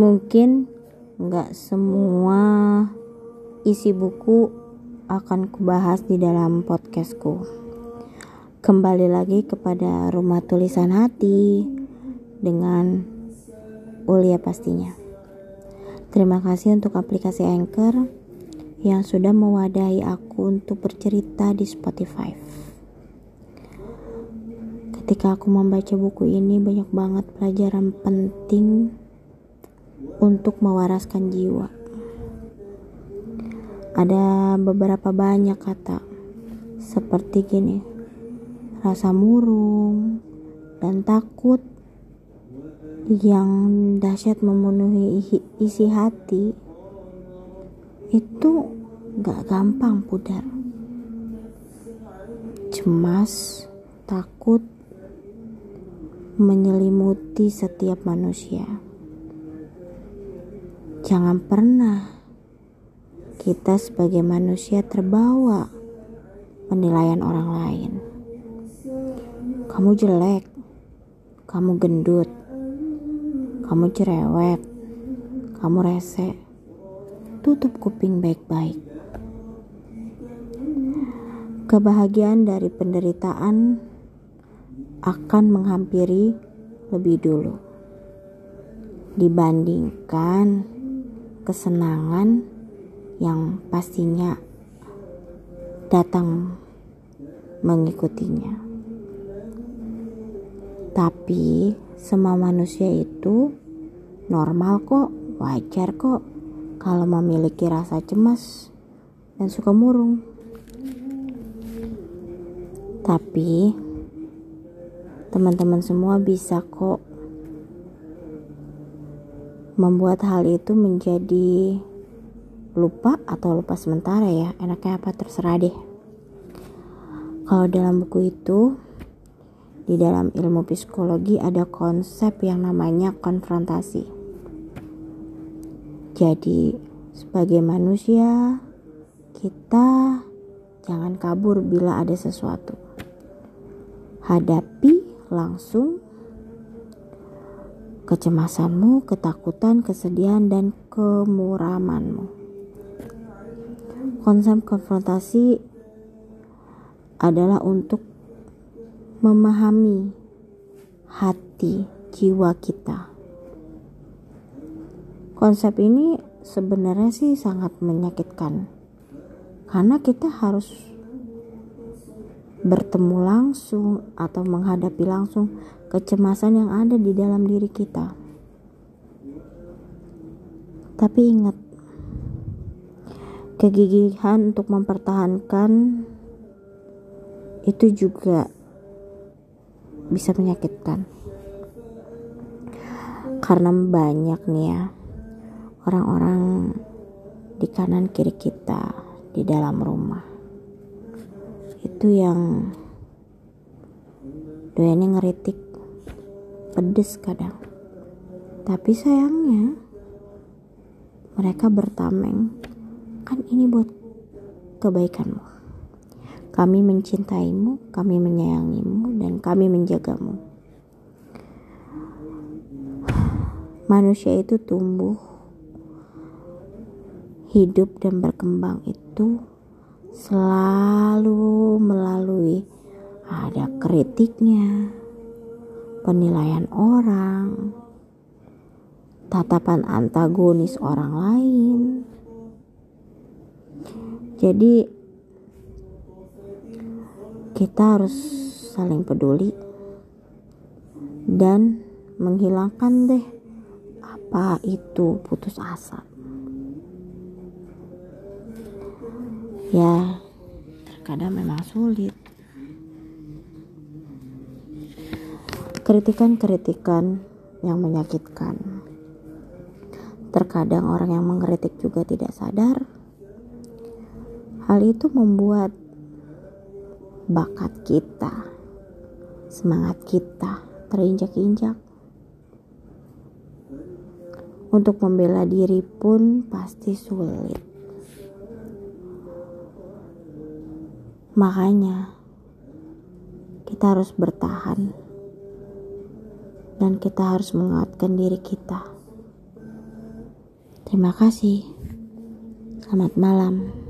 Mungkin nggak semua isi buku akan kubahas di dalam podcastku. Kembali lagi kepada rumah tulisan hati dengan Ulia pastinya. Terima kasih untuk aplikasi Anchor yang sudah mewadahi aku untuk bercerita di Spotify. Ketika aku membaca buku ini banyak banget pelajaran penting untuk mewaraskan jiwa. Ada beberapa banyak kata seperti gini. Rasa murung dan takut yang dahsyat memenuhi isi hati itu gak gampang pudar. Cemas, takut menyelimuti setiap manusia. Jangan pernah kita sebagai manusia terbawa penilaian orang lain. Kamu jelek, kamu gendut, kamu cerewet, kamu rese. Tutup kuping baik-baik. Kebahagiaan dari penderitaan akan menghampiri lebih dulu dibandingkan kesenangan yang pastinya datang mengikutinya. Tapi semua manusia itu normal kok, wajar kok kalau memiliki rasa cemas dan suka murung. Tapi teman-teman semua bisa kok membuat hal itu menjadi lupa atau lupa sementara ya. Enaknya apa? Terserah deh. Kalau dalam buku itu di dalam ilmu psikologi ada konsep yang namanya konfrontasi. Jadi sebagai manusia kita jangan kabur bila ada sesuatu. Hadapi langsung kecemasanmu, ketakutan, kesedihan, dan kemuramanmu. Konsep konfrontasi adalah untuk memahami hati jiwa kita. Konsep ini sebenarnya sih sangat menyakitkan karena kita harus bertemu langsung atau menghadapi langsung kecemasan yang ada di dalam diri kita. Tapi ingat, kegigihan untuk mempertahankan itu juga bisa menyakitkan. Karena banyak nih ya orang-orang di kanan kiri kita di dalam rumah. Itu yang doyannya ngeritik pedes kadang. Tapi sayangnya mereka bertameng, kan ini buat kebaikanmu. Kami mencintaimu, kami menyayangimu, dan kami menjagamu. Manusia itu tumbuh, hidup, dan berkembang itu selalu melalui ada kritiknya, penilaian orang, tatapan antagonis orang lain. Jadi kita harus saling peduli dan menghilangkan deh apa itu putus asa. Ya, terkadang memang sulit. kritikan-kritikan yang menyakitkan. Terkadang orang yang mengkritik juga tidak sadar. Hal itu membuat bakat kita, semangat kita terinjak-injak. Untuk membela diri pun pasti sulit. Makanya kita harus bertahan dan kita harus menguatkan diri kita. Terima kasih. Selamat malam.